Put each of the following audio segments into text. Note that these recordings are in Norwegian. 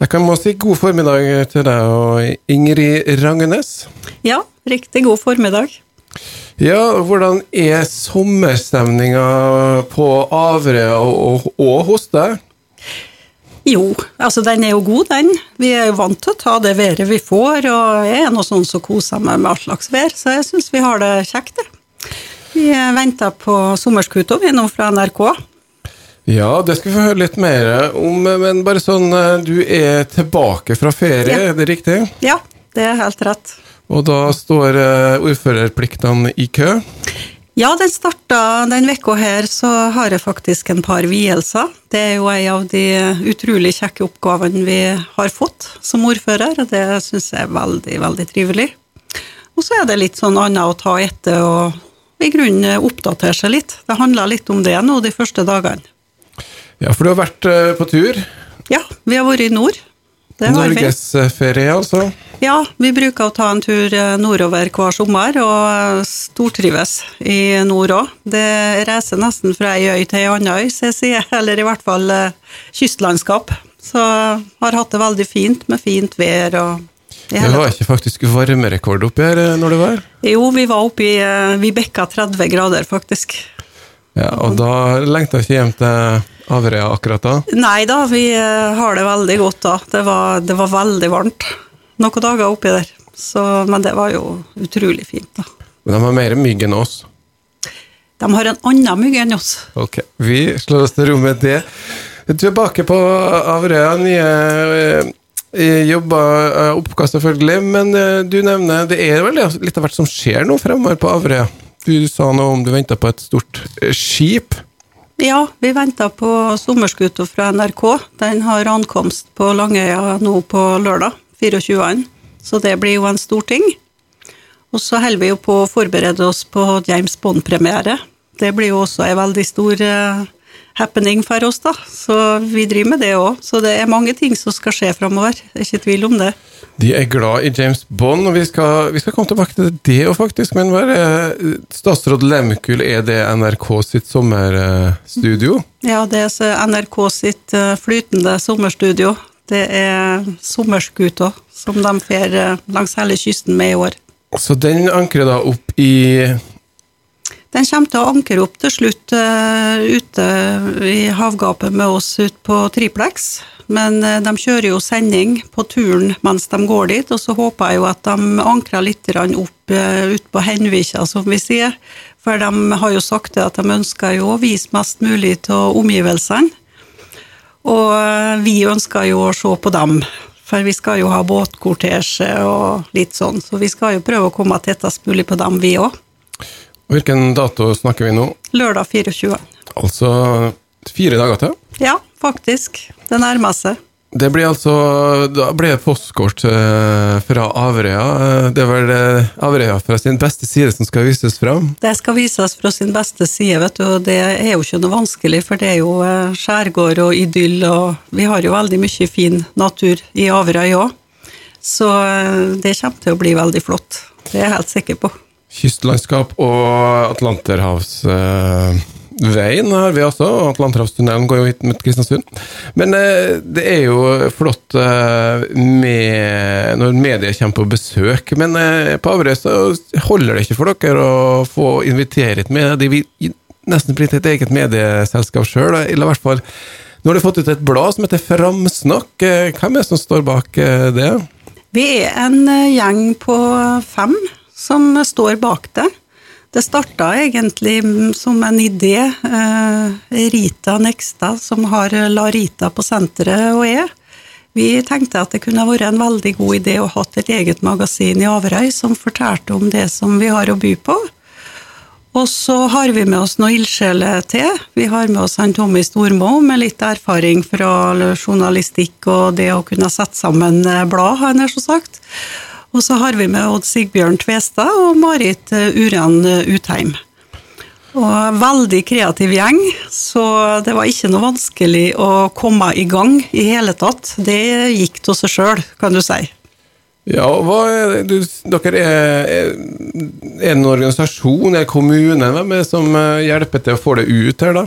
Jeg kan må si god formiddag til deg og Ingrid Rangenes. Ja, riktig god formiddag. Ja, hvordan er sommerstemninga på avre og, og hos deg? Jo, altså den er jo god, den. Vi er jo vant til å ta det været vi får, og jeg er nå sånn som koser meg med all slags vær, så jeg syns vi har det kjekt, det. Vi venter på Sommerskuta, vi nå fra NRK. Ja, det skal vi få høre litt mer om, men bare sånn Du er tilbake fra ferie, Ja. er det riktig? Ja, det er helt rett. Og da står eh, ordførerpliktene i kø? Ja, den starta den vekka her, så har jeg faktisk en par vielser. Det er jo ei av de utrolig kjekke oppgavene vi har fått som ordfører, og det syns jeg er veldig, veldig trivelig. Og så er det litt sånn annet å ta etter og i grunnen oppdatere seg litt. Det handler litt om det nå de første dagene. Ja, for du har vært eh, på tur. Ja, vi har vært i nord. Norgesferie, altså. Ja, vi bruker å ta en tur eh, nordover hver sommer, og eh, stortrives i nord òg. Det reiser nesten fra ei øy til ei anna øy, så jeg sier, eller i hvert fall kystlandskap. Så har hatt det veldig fint med fint vær og Det var ikke faktisk varmerekord oppi her når det var? Jo, vi var oppe i eh, Vi bikka 30 grader, faktisk. Ja, og da lengta ikke hjem til Averøya akkurat da. Nei da, vi eh, har det veldig godt da. Det var, det var veldig varmt noen dager oppi der. Så, men det var jo utrolig fint, da. Men de har mer mygg enn oss. De har en annen mygg enn oss. Ok, vi slår oss til ro med det. Tilbake på Averøya. Nye eh, jobber, eh, oppkast selvfølgelig, men du nevner det er vel litt av hvert som skjer nå fremover på Averøya. Du sa noe om du venta på et stort skip. Ja, vi venter på sommerskuta fra NRK. Den har ankomst på Langøya nå på lørdag, 24. Så det blir jo en stor ting. Og så holder vi jo på å forberede oss på James Bond-premiere. Det blir jo også en veldig stor eh, happening for oss, da. Så vi driver med det òg. Så det er mange ting som skal skje framover. Det er ikke tvil om det. De er glad i James Bond, og vi skal, vi skal komme tilbake til det òg, faktisk. Men er statsråd Lehmkuhl, er det NRK sitt sommerstudio? Ja, det er NRK sitt eh, flytende sommerstudio. Det er sommerskuta som de fer eh, langs hele kysten med i år. Så den ankrer da opp i Den kommer til å ankre opp til slutt uh, ute i havgapet med oss ut på Triplex. Men uh, de kjører jo sending på turen mens de går dit, og så håper jeg jo at de ankrer litt opp uh, ut på Henvika, som vi sier. For de har jo sagt det at de ønsker jo å vise mest mulig til omgivelsene. Og eh, vi ønsker jo å se på dem, for vi skal jo ha båtkortesje og litt sånn, så vi skal jo prøve å komme tettest mulig på dem, vi òg. Hvilken dato snakker vi nå? Lørdag 24. Altså fire dager til. Ja, faktisk. Det nærmer seg. Det blir altså Da blir det postkort eh, fra Averøya. Eh, Det er vel eh, Averøya fra sin beste side som skal vises fram. Det skal vises fra sin beste side, vet du, og det er jo ikke noe vanskelig, for det er jo skjærgård og idyll, og vi har jo veldig mye fin natur i Averøy òg. Så det kommer til å bli veldig flott. Det er jeg helt sikker på. Kystlandskap og Atlanterhavsveien har vi også. og Atlanterhavstunnelen går jo hit mot Kristiansund. Men eh, det er jo flott eh, med, når medier kommer på besøk. Men eh, på Averøy så holder det ikke for dere å få invitere hit med. De vil nesten blitt et eget medieselskap sjøl. Eller i hvert fall Nå har du fått ut et blad som heter Framsnakk. Hvem er det som står bak det? Vi er en gjeng på fem som står bak det. Det starta egentlig som en idé. Eh, Rita Nekstad, som har La Rita på senteret, og er. Vi tenkte at det kunne vært en veldig god idé å ha et eget magasin i Averøy som fortalte om det som vi har å by på. Og så har vi med oss noen ildsjeler til. Vi har med oss han Tommy Stormo med litt erfaring fra journalistikk og det å kunne sette sammen eh, blad, har jeg nær så sagt. Og så har vi med Odd Sigbjørn Tvestad og Marit eh, Uran eh, Utheim. Og veldig kreativ gjeng, så det var ikke noe vanskelig å komme i gang i hele tatt. Det gikk til seg sjøl, kan du si. Ja, er du, dere er, er, er en organisasjon, er kommune, hvem er det som eh, hjelper til å få det ut her, da?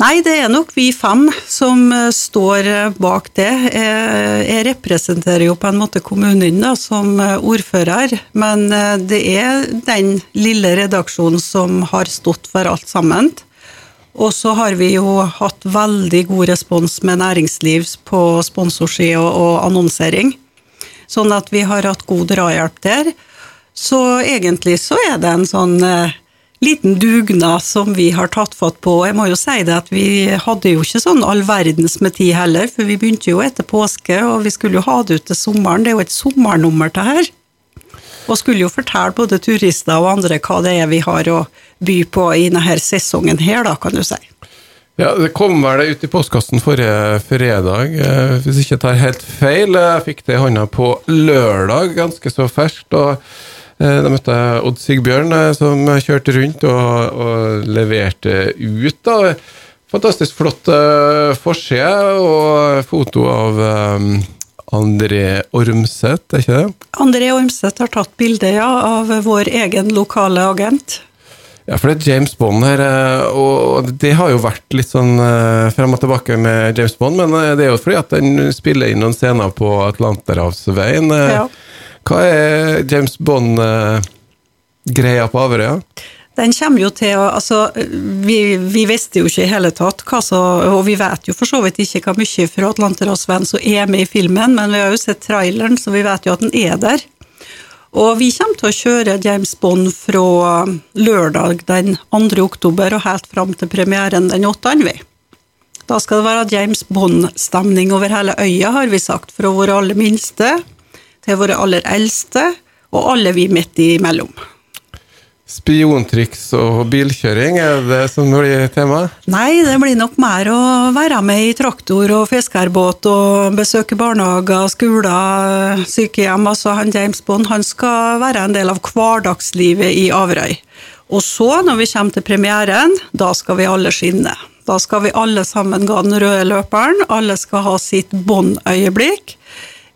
Nei, det er nok vi fem som eh, står eh, bak det. Jeg representerer jo på en måte kommunen som ordfører, men det er den lille redaksjonen som har stått for alt sammen. Og så har vi jo hatt veldig god respons med næringsliv på sponsorski og, annonsering. Sånn at vi har hatt god drahjelp der. Så egentlig så er det en sånn eh, liten dugnad som vi har tatt fatt på. Jeg må jo si det at vi hadde jo ikke sånn all verdens med tid heller, for vi begynte jo etter påske, og vi skulle jo ha det ut til sommeren. Det er jo et sommernummer til her. Og skulle jo fortelle både turister og andre hva det er vi har å by på i denne sesongen her, da, kan du si. Ja, Det kom vel ut i postkassen forrige fredag, eh, hvis jeg ikke tar helt feil. Jeg fikk det i hånda på lørdag, ganske så ferskt. og Da møtte jeg Odd Sigbjørn, eh, som kjørte rundt og, og leverte ut. da. Fantastisk flott forside og foto av André Ormseth, er ikke det? André Ormseth har tatt bilde ja, av vår egen lokale agent. Ja, for det er James Bond her, eh, og det har jo vært litt sånn eh, frem og tilbake med James Bond, men eh, det er jo fordi at den spiller inn noen scener på Atlanterhavsveien. Ja. Hva er James Bond-greia på Averøya? Den kommer jo til å Altså, vi, vi, visste jo ikke i hele tatt hva så Og vi vet jo for så vidt ikke hva mye fra Atlanterhavsvenn som er med i filmen, men vi har jo sett traileren, så vi vet jo at den er der. Og vi kommer til å kjøre James Bond fra lørdag den 2. oktober og helt fram til premieren den 8. vi. Da skal det være James Bond-stemning over hele øya, har vi sagt. Fra våre aller minste til våre aller eldste, og alle vi midt imellom. Spiontriks og bilkjøring, er det som blir temaet? Nei, det blir nok mer å være med i traktor og fiskerbåt og besøke barnehager, skoler, sykehjem. Altså han James Bond han skal være en del av hverdagslivet i Averøy. Og så, når vi kommer til premieren, da skal vi alle skinne. Da skal vi alle sammen gå den røde løperen, alle skal ha sitt Bond-øyeblikk.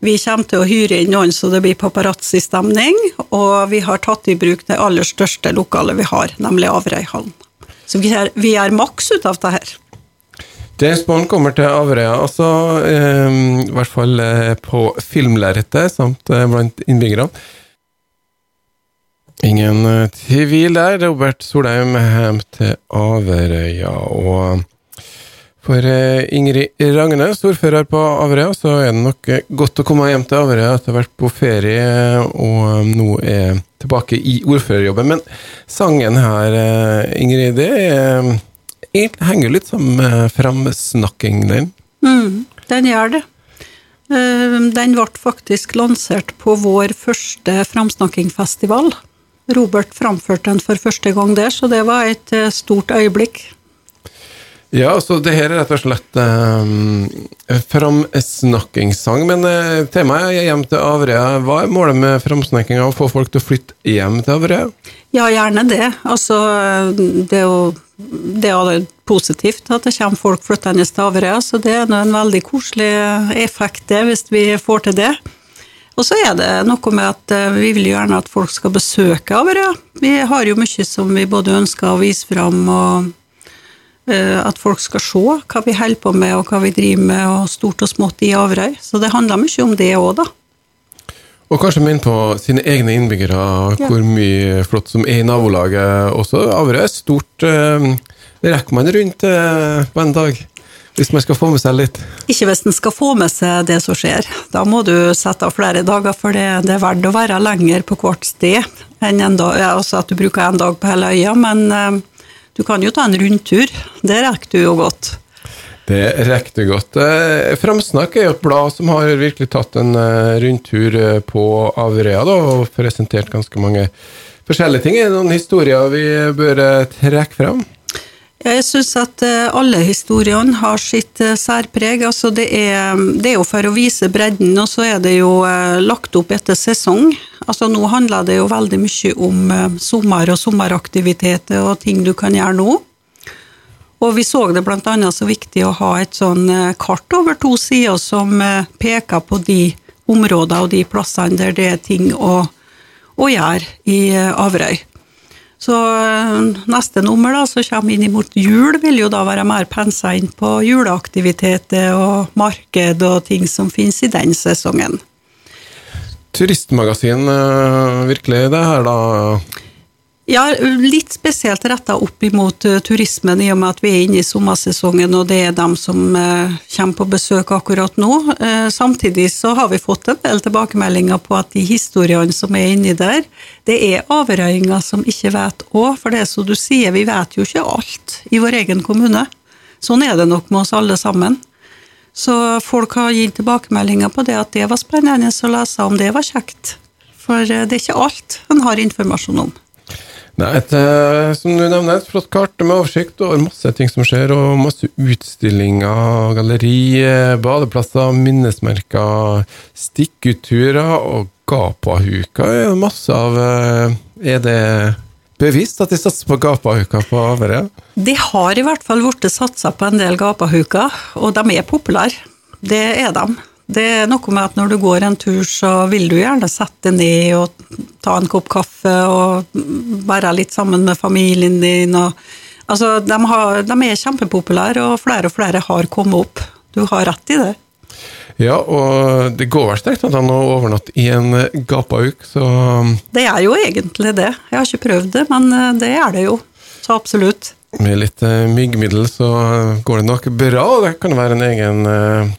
Vi kommer til å hyre inn noen så det blir paparazzi-stemning, og vi har tatt i bruk det aller største lokalet vi har, nemlig Averøyhallen. Så vi er, vi er maks ut av det her. James Bond kommer til Averøya, altså, eh, i hvert fall eh, på filmlerretet samt eh, blant innbyggerne. Ingen eh, tvil der. Robert Solheim hjem til Averøya. og for eh, Ingrid Rangnes, ordfører på Averøya, så er det nok eh, godt å komme hjem til Averøya etter å ha vært på ferie og eh, nå er tilbake i ordførerjobben. Men sangen her, Ingrid, det er, henger litt sammen med framsnakkingen din? Mm, den gjør det. Den ble faktisk lansert på vår første framsnakkingfestival. Robert framførte den for første gang der, så det var et stort øyeblikk. Ja, så det her er rett og slett um, framsnakkingssang. Men uh, temaet er hjem til Averøya. Hva er målet med framsnakkinga? Å få folk til å flytte hjem til Averøya? Ja, gjerne det. Altså, det er jo det er positivt at det kommer folk flyttende til Averøya, så det er en veldig koselig effekt det, hvis vi får til det. Og så er det noe med at uh, vi vil gjerne at folk skal besøke Averøya. Vi har jo mye som vi både ønsker å vise fram og Eh, at folk skal se hva vi holder på med og hva vi driver med, og stort og smått i Averøy. Så det handler mye om det òg, da. Og kanskje minne på sine egne innbyggere, ja. hvor mye flott som er i nabolaget også. Averøy er stort. Eh, det rekker man rundt eh, på en dag. Hvis man skal få med seg litt? Ikke hvis en skal få med seg det som skjer. Da må du sette av flere dager, for det, det er verdt å være lenger på hvert sted enn en dag, altså at du bruker en dag på hele øya. Men du kan jo ta en rundtur. Det rekker du jo godt. Det rekker du godt. Eh, Framsnakk er jo et blad som har virkelig tatt en eh, rundtur eh, på Averøya og presentert ganske mange forskjellige ting. Er det noen historier vi bør trekke fram? Jeg syns at alle historiene har sitt særpreg. Altså det, er, det er jo for å vise bredden, og så er det jo lagt opp etter sesong. Altså Nå handler det jo veldig mye om eh, sommer og sommeraktiviteter og ting du kan gjøre nå. Og vi så det bl.a. så viktig å ha et sånn eh, kart over to sider som eh, peker på de områder og de plassene der det er ting å, å gjøre i Averøy. Så neste nummer, da, som kommer inn mot jul, vil jo da være mer pensa inn på juleaktiviteter og marked og ting som finnes i den sesongen. Turistmagasin, virkelig det her, da? Ja, litt spesielt retta opp imot uh, turismen, i og med at vi er inne i sommersesongen, og det er dem som uh, kommer på besøk akkurat nå. Uh, samtidig så har vi fått en del tilbakemeldinger på at de historiene som er inni der, det er averøyinger som ikke vet òg, for det er som du sier, vi vet jo ikke alt i vår egen kommune. Sånn er det nok med oss alle sammen. Så folk har gitt tilbakemeldinger på det at det var spennende å lese om, det var kjekt. For det er ikke alt en har informasjon om. Nei, et, eh, som du nevner, et flott kart med oversikt over masse ting som skjer, og masse utstillinger, galleri, badeplasser, minnesmerker, stikkuturer og gapahuka masse av. Eh, er det bevisst at de satser på gapahuka på Averøy? De har i hvert fall blitt satsa på en del gapahuker, og de er populære. Det er de. Det er noe med at når du går en tur, så vil du gjerne sette deg ned og ta en kopp kaffe og være litt sammen med familien din. Og, altså, de, har, de, er kjempepopulære, og flere og flere har kommet opp. Du har rett i det. Ja, og det går vel strengt an å overnatte i en gapauk, så Det er jo egentlig det. Jeg har ikke prøvd det, men eh, det er det jo. Så absolutt. Med litt eh, myggmiddel så går det nok bra. Det kan være en egen eh,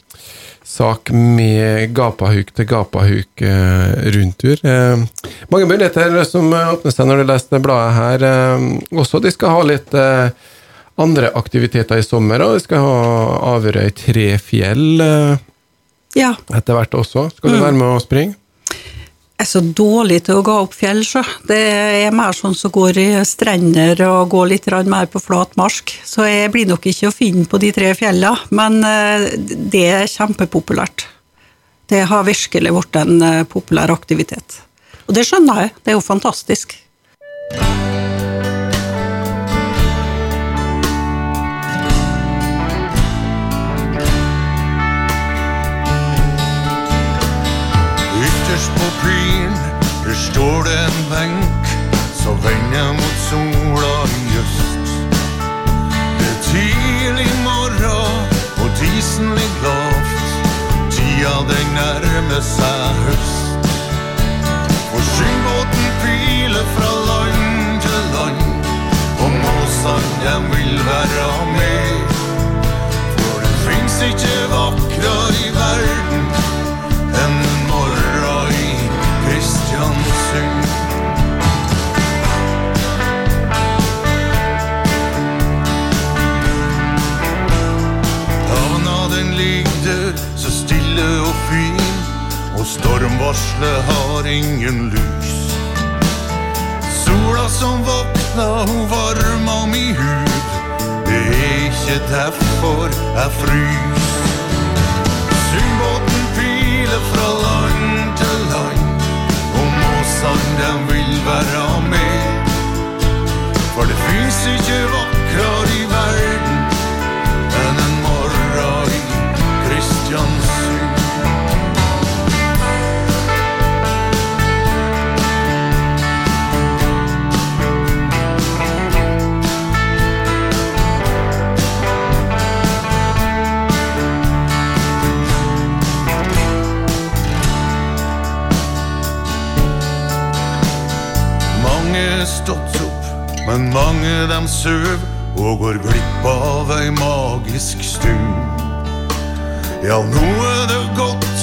sak med gapahuk til gapahuk-rundtur. Eh, mange muligheter som åpner seg når du leser bladet her. Eh, også de skal ha litt eh, andre aktiviteter i sommer, og de skal ha Averøy tre fjell ja. etter hvert også. Skal du mm. være med og springe? Er så dårlig til å gå opp fjell, så. Det er mer sånn som går i strender og går litt mer på flat marsk. Så jeg blir nok ikke å finne på de tre fjellene, men eh, det er kjempepopulært. Det har virkelig blitt en eh, populær aktivitet. Og det skjønner jeg, det er jo fantastisk. Står det en benk som vender mot sola i øst. Det er tidlig morgen, og disen ligger lavt. Tida den nærmer seg høst. For skyndbåten piler fra land til land, og måsene dem vil være med. Stormvarselet har ingen lys. Sola som våkna, hun varma mi hud. Det er ikke derfor jeg frys. Syngbåten piler fra land til land og måsene den vil være med. For det fins ikke vakrere i verden stått opp, men mange dem søv og går glipp av ei magisk stund. Ja, nå er det godt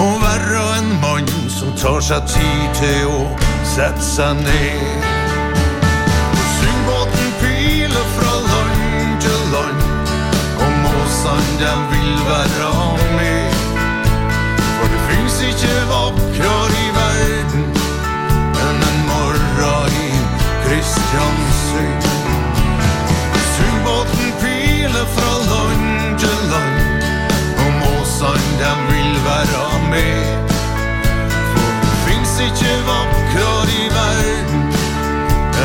å være en mann som tar seg tid til å sette seg ned. Syngbåten piler fra land til land, og måsene dem vil være med. For det fins ikke vakrere Kristiansund. Sundbåten piler fra land til land, og måsene dem vil være med. For det fins ikke vakrere i verden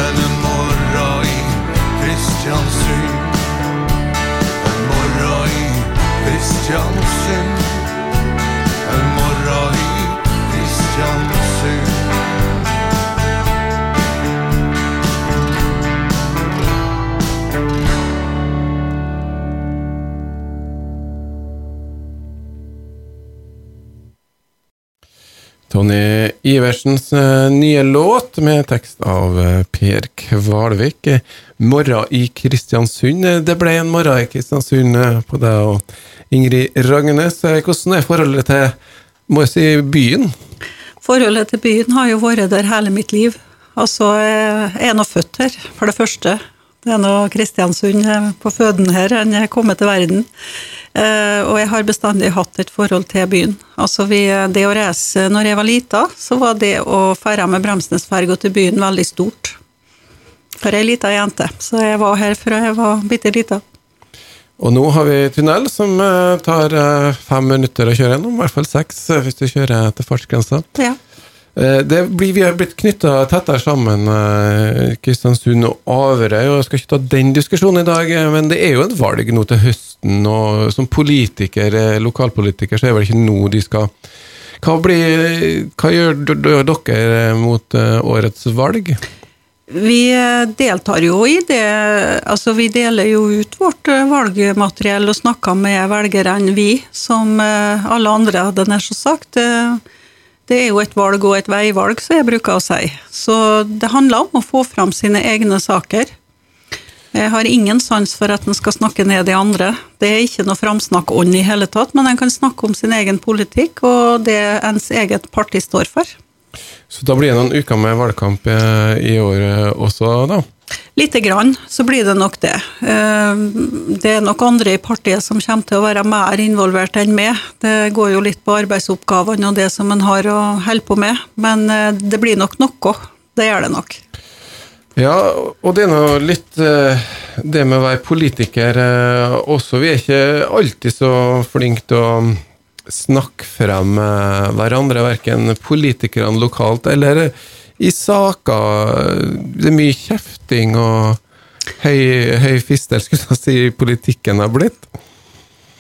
enn en morgen i Kristiansund. En morgen i Kristiansund. En morgen Tony Iversens eh, nye låt med tekst av eh, Per Kvalvik. 'Morra i Kristiansund'. Det ble en morra i Kristiansund eh, på deg og Ingrid Ragnes. Hvordan er forholdet til må jeg si, byen? Forholdet til byen har jo vært der hele mitt liv. Altså, jeg er nå født her, for det første. Det er nå Kristiansund på føden her, jeg er kommet til verden. Eh, Og jeg har bestandig hatt et forhold til byen. Altså, vi, det å reise når jeg var lita, så var det å ferde med Bremsnesferga til byen veldig stort. For ei lita jente. Så jeg var her fra jeg var bitte lita. Og nå har vi tunnel som eh, tar eh, fem minutter å kjøre gjennom, i hvert fall seks hvis du kjører til fartsgrensa. Ja. Eh, Det blir, vi har blitt knytta tettere sammen, eh, Kristiansund og Averøy. og Jeg skal ikke ta den diskusjonen i dag, eh, men det er jo et valg nå til høsten. og Som politiker, lokalpolitiker så er det vel ikke nå de skal Hva, blir, hva gjør dere mot årets valg? Vi deltar jo i det, altså vi deler jo ut vårt valgmateriell og snakker med velgerne, vi, som alle andre hadde nær sagt. Det er jo et valg og et veivalg, som jeg bruker å si. Så det handler om å få fram sine egne saker. Jeg har ingen sans for at en skal snakke ned de andre. Det er ikke noe framsnakkånd i hele tatt, men en kan snakke om sin egen politikk og det ens eget parti står for. Så da blir det noen uker med valgkamp eh, i år eh, også, da. Lite grann, så blir det nok det. Eh, Det er nok andre i partiet som kommer til å være mer involvert enn meg. Det går jo litt på arbeidsoppgavene og det som en har å holde på med, men eh, det blir nok noe. Det gjør det nok. Ja, og det er nå litt eh, det med å være politiker også. Vi er ikke alltid så flinke til å snakke frem hverandre, verken politikerne lokalt eller i saker. Det er mye kjefting og høy, høy fistel, skulle jeg si, politikken har blitt.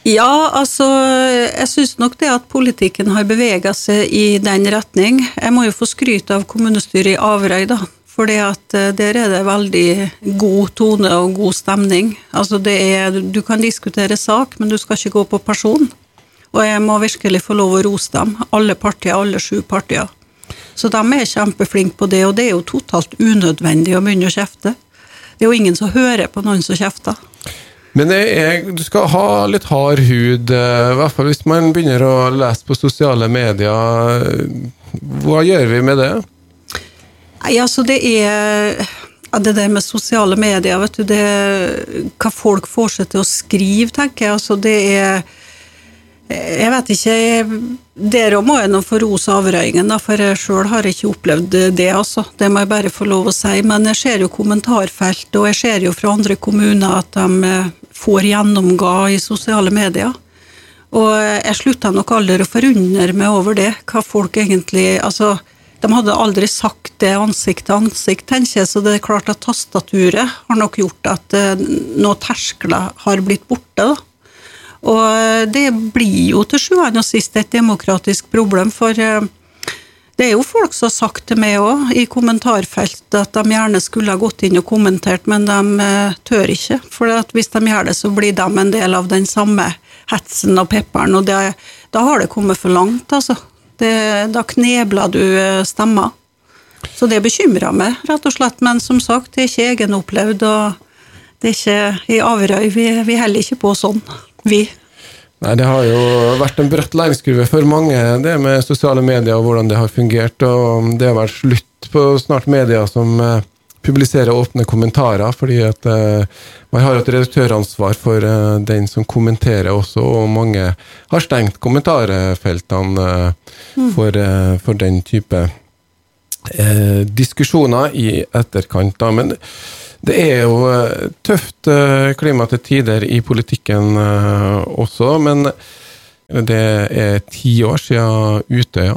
Ja, altså, jeg syns nok det at politikken har bevega seg i den retning. Jeg må jo få skryte av kommunestyret i Averøy, da. For der er det veldig god tone og god stemning. Altså det er, du kan diskutere sak, men du skal ikke gå på person. Og jeg må virkelig få lov å rose dem, alle partier, alle sju partier. Så de er kjempeflinke på det, og det er jo totalt unødvendig å begynne å kjefte. Det er jo ingen som hører på noen som kjefter. Men er, du skal ha litt hard hud, eh, i hvert fall hvis man begynner å lese på sosiale medier. Hva gjør vi med det? Nei, altså det er Det der med sosiale medier, vet du, det Hva folk får seg til å skrive, tenker jeg. Altså det er Jeg vet ikke Der òg må jeg nå få rose Averøyingen, for jeg sjøl har ikke opplevd det, altså. Det må jeg bare få lov å si. Men jeg ser jo kommentarfelt, og jeg ser jo fra andre kommuner at de eh, får gjennomgå i sosiale medier. Og jeg slutta nok aldri å forundre meg over det, hva folk egentlig Altså, de hadde aldri sagt det ansikt til ansikt, tenker jeg, så det er klart at tastaturet har nok gjort at eh, noen terskler har blitt borte, da. Og eh, det blir jo til sjuende og sist et demokratisk problem, for eh, det er jo folk som har sagt til meg òg, i kommentarfelt, at de gjerne skulle ha gått inn og kommentert, men de eh, tør ikke. For hvis de gjør det, så blir de en del av den samme hetsen og pepperen, og det, da har det kommet for langt, altså. Det, da knebler du stemmer. Så det bekymrer meg, rett og slett. Men som sagt, det er ikke egenopplevd, og det er ikke i Averøy. Vi, vi holder ikke på sånn, vi. Nei, Det har jo vært en bratt læringskurve for mange, det med sosiale medier og hvordan det har fungert. og Det har vært slutt på snart medier som eh, publiserer åpne kommentarer, fordi at eh, man har et redaktøransvar for eh, den som kommenterer også, og mange har stengt kommentarfeltene for, for den type diskusjoner i etterkant. Da. Men det er jo eh, tøft eh, klima til tider i politikken eh, også, men det er ti år siden Utøya.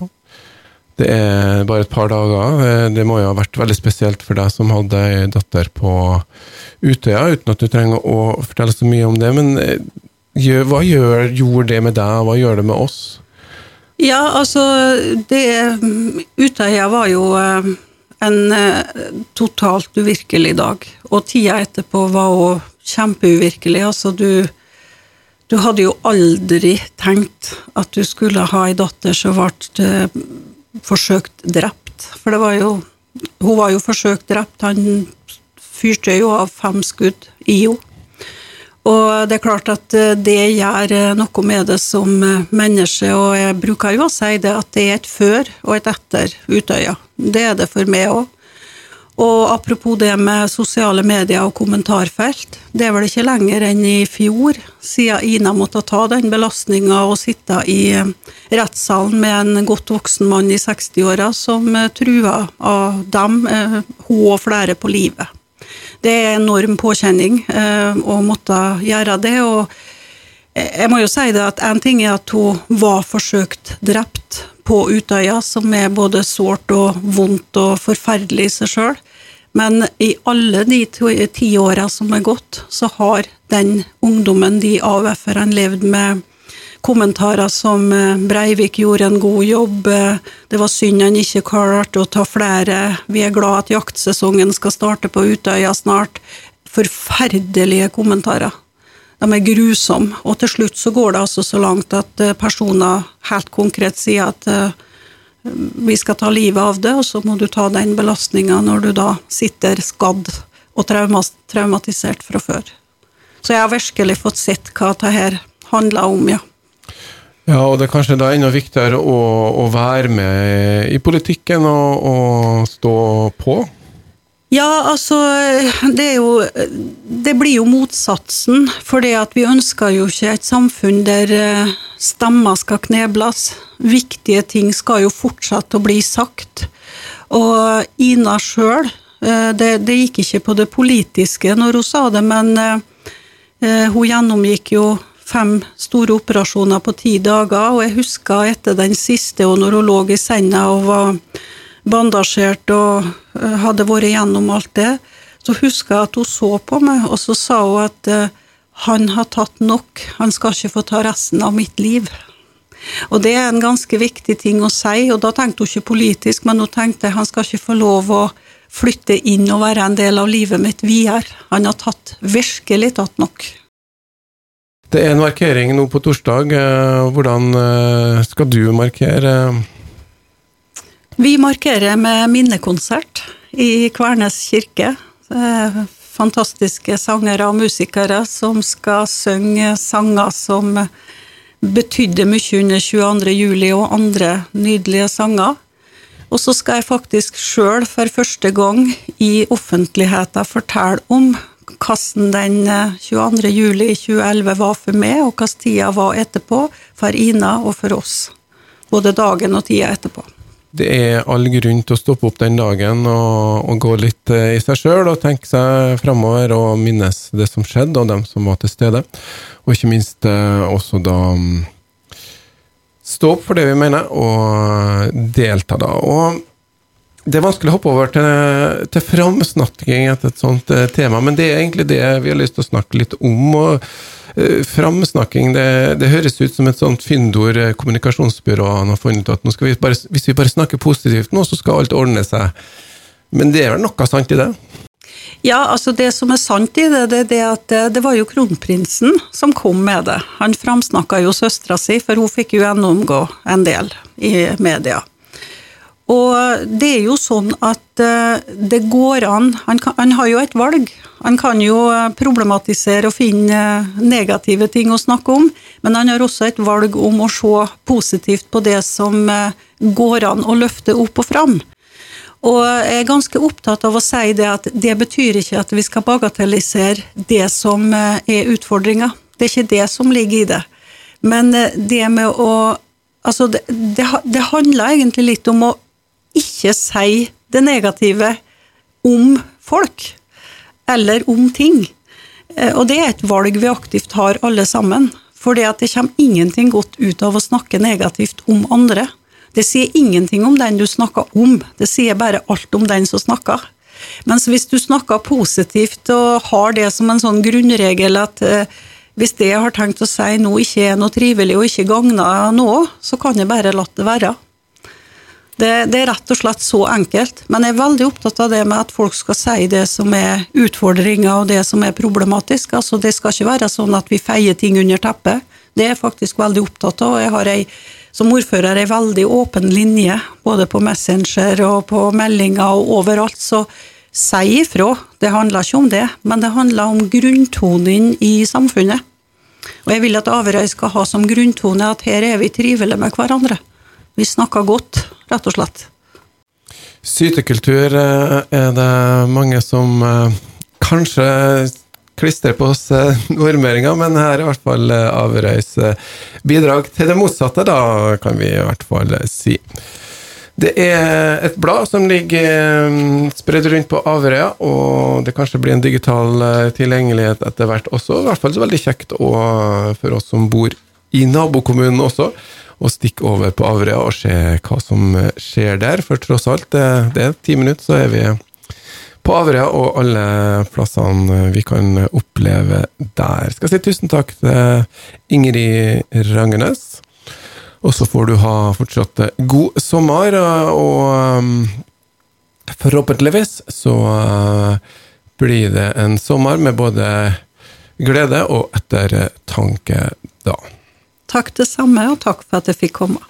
Det er bare et par dager. Det må jo ha vært veldig spesielt for deg som hadde ei datter på Utøya, uten at du trenger å fortelle så mye om det. Men hva gjør, gjorde det med deg, hva gjør det med oss? Ja, altså det Utøya var jo en eh, totalt uvirkelig dag. Og tida etterpå var òg kjempeuvirkelig. Altså, du, du hadde jo aldri tenkt at du skulle ha ei datter som ble forsøkt drept. For det var jo Hun var jo forsøkt drept. Han fyrte jo av fem skudd i henne. Og det er klart at eh, det gjør eh, noe med det som eh, menneske, og jeg bruker jo å si det at det er et før og et etter Utøya. Det er det for meg òg. Og apropos det med sosiale medier og kommentarfelt, det er vel ikke lenger enn i fjor siden Ina måtte ta den belastninga og sitte i rettssalen med en godt voksen mann i 60-åra som trua av dem, hun og flere, på livet. Det er enorm påkjenning eh, å måtte gjøre det. og jeg må jo si det at En ting er at hun var forsøkt drept på Utøya, som er både sårt og vondt og forferdelig i seg sjøl. Men i alle de ti åra som er gått, så har den ungdommen, de AUF-erne, levd med kommentarer som eh, Breivik gjorde en god jobb, eh, det var synd han ikke klarte å ta flere, vi er glad at jaktsesongen skal starte på Utøya snart. Forferdelige kommentarer. De er grusomme, og til slutt så går det altså så langt at eh, personer helt konkret sier at vi skal ta livet av det, og så må du ta den belastninga når du da sitter skadd og traumatisert fra før. Så jeg har virkelig fått sett hva det her handler om, ja. Ja, og det er kanskje da enda viktigere å, å være med i politikken og, og, stå på? Ja, altså Det jo Det blir jo motsatsen. For vi ønsker jo ikke et samfunn der eh, stemmer skal knebles. Viktige ting skal jo fortsette å bli sagt. Og Ina sjøl, eh, det, det, gikk ikke på det politiske når hun sa det, men eh, hun gjennomgikk jo fem store operasjoner på ti dager, og jeg husker etter den siste, og når hun lå i senga og var bandasjert og eh, hadde vært gjennom alt det, så husker jeg at hun så på meg, og så sa hun at uh, han har tatt nok, han skal ikke få ta resten av mitt liv. Og det er en ganske viktig ting å si, og da tenkte hun ikke politisk, men hun tenkte han skal ikke få lov å flytte inn og være en del av livet mitt videre. Han har tatt, virkelig tatt nok. Det er en markering nå på torsdag. Eh, hvordan eh, skal du markere? Vi markerer med minnekonsert i Kvernes kirke. Fantastiske sangere og musikere som skal synge sanger som betydde mye under 22. juli, og andre nydelige sanger. Og så skal jeg faktisk sjøl for første gang i offentligheten fortelle om hvordan den 22. Eh, juli 2011 var for meg, og hvordan tida var etterpå for Ina og for oss. Både dagen og tida etterpå. Det er all grunn til å stoppe opp den dagen og, og gå litt eh, i seg sjøl og tenke seg framover og minnes det som skjedde, og dem som var til stede. Og ikke minst eh, også da mm, stå opp for det vi mener, og delta da. Og det er vanskelig å hoppe over til, til framsnakking etter et sånt uh, tema, men det er egentlig det vi har lyst til å snakke litt om. og uh, Framsnakking det, det, høres ut som et sånt fyndord kommunikasjonsbyråene kommunikasjonsbyrå han har funnet ut at vi bare, hvis vi bare snakker positivt nå, så skal alt ordne seg. Men det er vel noe sant i det? Ja, altså det som er sant i det, det er det at det var jo kronprinsen som kom med det. Han framsnakka jo søstera si, for hun fikk jo gjennomgå en del i media. Og det er jo sånn at eh, det går an han, kan, han, har jo et valg. Han kan jo eh, problematisere og finne eh, negative ting å snakke om, men han har også et valg om å se positivt på det som går an å løfte opp og fram. Og jeg er ganske opptatt av å si det at det betyr ikke at vi skal bagatellisere det som er utfordringa. Det er ikke det som ligger i det. Men det med å Altså, det, det, det handler egentlig litt om å ikke si det negative om folk, eller om ting. Eh, og det er et valg vi aktivt har alle sammen. For det kommer ingenting godt ut av å snakke negativt om andre. Det sier ingenting om den du snakker om, det sier bare alt om den som snakker. Mens hvis du snakker positivt og har det som en sånn grunnregel at eh, hvis det jeg har tenkt å si nå ikke er noe trivelig og ikke gagner noe, så kan jeg bare la det være. Det, det, er rett og slett så enkelt. Men jeg er veldig opptatt av det med at folk skal si det som er utfordringer og det som er problematisk. Altså, det skal ikke være sånn at vi feier ting under teppet. Det er jeg faktisk veldig opptatt av. Jeg har ei, som ordfører ei veldig åpen linje både på Messenger og på meldinger og overalt, så si ifra. Det handler ikke om det, men det handler om grunntonen i samfunnet. Og jeg vil at Averøy skal ha som grunntone at her er vi trivelige med hverandre. Vi snakker godt, rett og slett. Sytekultur eh, er det mange som eh, kanskje klistrer på oss eh, nordmøringer, men her er i hvert fall Averøys bidrag til det motsatte, da, kan vi i hvert fall si. Det er et blad som ligger spredd rundt på Averøya, og det kanskje blir en digital tilgjengelighet etter hvert også. I hvert fall så veldig kjekt for oss som bor i nabokommunen også og stikke over på Averøya og se hva som skjer der. For tross alt, det, det er ti minutter, så er vi på Averøya og alle plassene vi kan oppleve der. Skal si tusen takk til Ingrid Rangenes. Og så får du ha fortsatt god sommer, og forhåpentligvis så blir det en sommer med både glede og ettertanke da. Takk det samme, og takk for at jeg fikk komme.